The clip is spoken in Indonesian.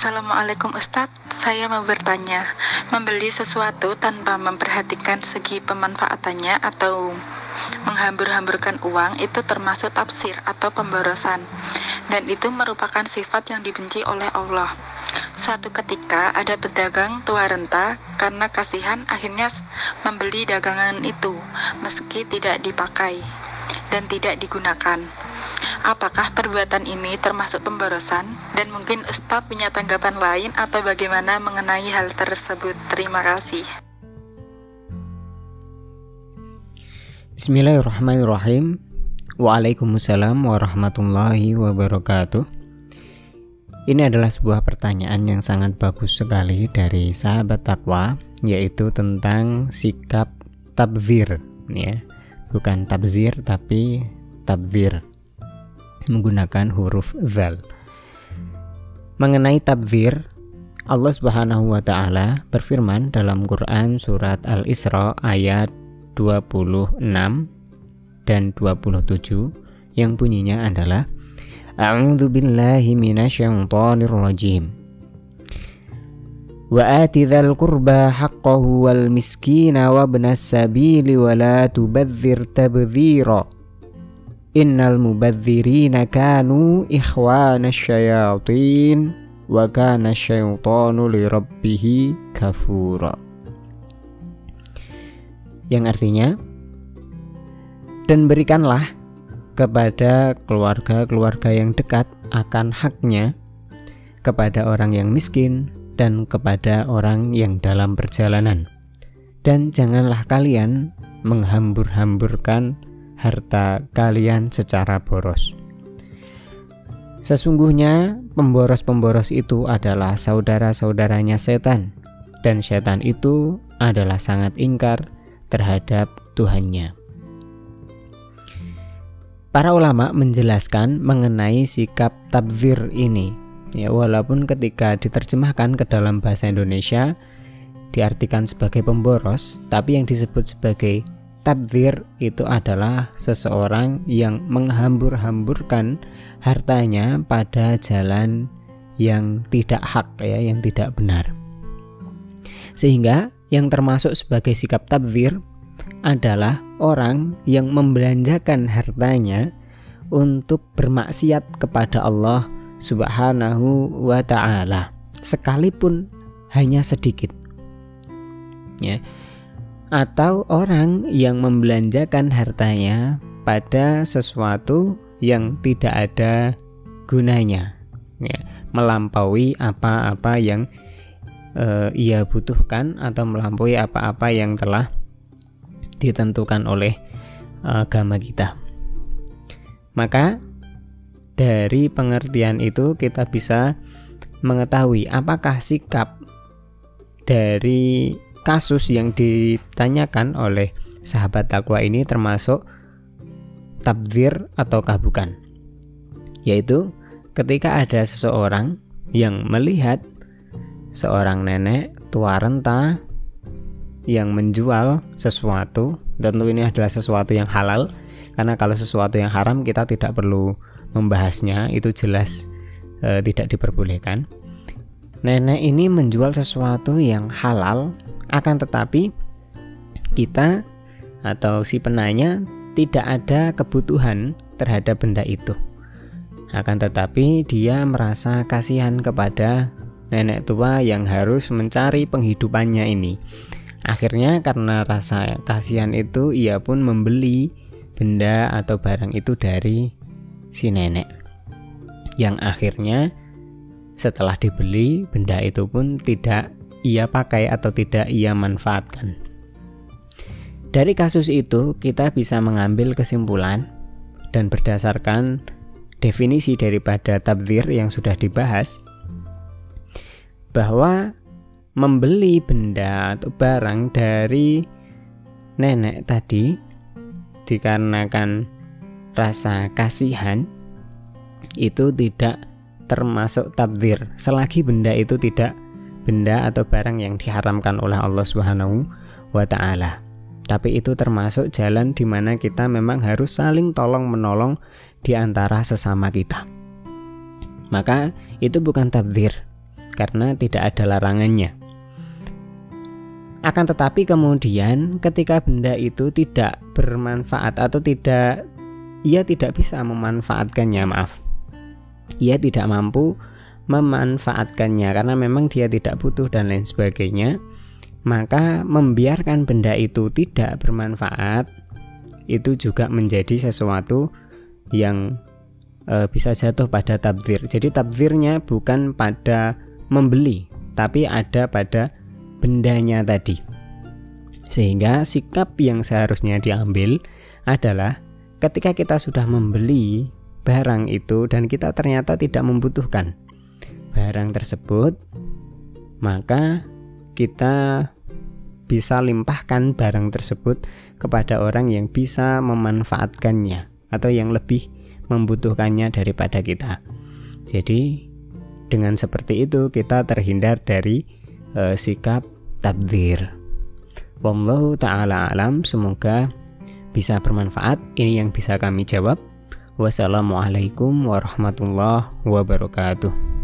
Assalamualaikum Ustadz, saya mau bertanya, membeli sesuatu tanpa memperhatikan segi pemanfaatannya atau menghambur-hamburkan uang itu termasuk tafsir atau pemborosan dan itu merupakan sifat yang dibenci oleh Allah. Suatu ketika ada pedagang tua renta karena kasihan akhirnya membeli dagangan itu meski tidak dipakai dan tidak digunakan. Apakah perbuatan ini termasuk pemborosan? Dan mungkin Ustadz punya tanggapan lain atau bagaimana mengenai hal tersebut? Terima kasih. Bismillahirrahmanirrahim. Waalaikumsalam warahmatullahi wabarakatuh. Ini adalah sebuah pertanyaan yang sangat bagus sekali dari sahabat takwa, yaitu tentang sikap tabzir, ya, bukan tabzir tapi tabzir menggunakan huruf zal. Mengenai tabzir, Allah Subhanahu wa taala berfirman dalam Quran surat Al-Isra ayat 26 dan 27 yang bunyinya adalah A'udzu billahi minasyaitonir rajim. Wa ati dzal qurba haqqahu wal miskina wa ibnas sabili wa la tubadzir tabdzira Innal mubadzirina kanu ikhwana syayatin wa kana syaitanu li rabbih kafura. Yang artinya dan berikanlah kepada keluarga-keluarga yang dekat akan haknya kepada orang yang miskin dan kepada orang yang dalam perjalanan. Dan janganlah kalian menghambur-hamburkan harta kalian secara boros. Sesungguhnya pemboros-pemboros itu adalah saudara-saudaranya setan dan setan itu adalah sangat ingkar terhadap Tuhannya. Para ulama menjelaskan mengenai sikap tabzir ini. Ya, walaupun ketika diterjemahkan ke dalam bahasa Indonesia diartikan sebagai pemboros, tapi yang disebut sebagai tabdir itu adalah seseorang yang menghambur-hamburkan hartanya pada jalan yang tidak hak ya, yang tidak benar. Sehingga yang termasuk sebagai sikap tabdir adalah orang yang membelanjakan hartanya untuk bermaksiat kepada Allah Subhanahu wa taala sekalipun hanya sedikit. Ya atau orang yang membelanjakan hartanya pada sesuatu yang tidak ada gunanya. Ya, melampaui apa-apa yang e, ia butuhkan atau melampaui apa-apa yang telah ditentukan oleh agama kita. Maka dari pengertian itu kita bisa mengetahui apakah sikap dari kasus yang ditanyakan oleh sahabat takwa ini termasuk tabdir ataukah bukan yaitu ketika ada seseorang yang melihat seorang nenek tua renta yang menjual sesuatu tentu ini adalah sesuatu yang halal karena kalau sesuatu yang haram kita tidak perlu membahasnya itu jelas e, tidak diperbolehkan. Nenek ini menjual sesuatu yang halal akan tetapi kita atau si penanya tidak ada kebutuhan terhadap benda itu. Akan tetapi dia merasa kasihan kepada nenek tua yang harus mencari penghidupannya ini. Akhirnya karena rasa kasihan itu ia pun membeli benda atau barang itu dari si nenek. Yang akhirnya setelah dibeli benda itu pun tidak ia pakai atau tidak ia manfaatkan. Dari kasus itu, kita bisa mengambil kesimpulan dan berdasarkan definisi daripada tabdir yang sudah dibahas bahwa membeli benda atau barang dari nenek tadi dikarenakan rasa kasihan itu tidak termasuk tabdir selagi benda itu tidak benda atau barang yang diharamkan oleh Allah Subhanahu wa taala. Tapi itu termasuk jalan di mana kita memang harus saling tolong-menolong di antara sesama kita. Maka itu bukan tabdir. karena tidak ada larangannya. Akan tetapi kemudian ketika benda itu tidak bermanfaat atau tidak ia tidak bisa memanfaatkannya, maaf. Ia tidak mampu memanfaatkannya karena memang dia tidak butuh dan lain sebagainya, maka membiarkan benda itu tidak bermanfaat itu juga menjadi sesuatu yang e, bisa jatuh pada tabdir. Jadi tabdirnya bukan pada membeli, tapi ada pada bendanya tadi. Sehingga sikap yang seharusnya diambil adalah ketika kita sudah membeli barang itu dan kita ternyata tidak membutuhkan barang tersebut, maka kita bisa limpahkan barang tersebut kepada orang yang bisa memanfaatkannya atau yang lebih membutuhkannya daripada kita. Jadi, dengan seperti itu kita terhindar dari uh, sikap tabdir. Wallahu taala alam, semoga bisa bermanfaat. Ini yang bisa kami jawab. Wassalamualaikum warahmatullahi wabarakatuh.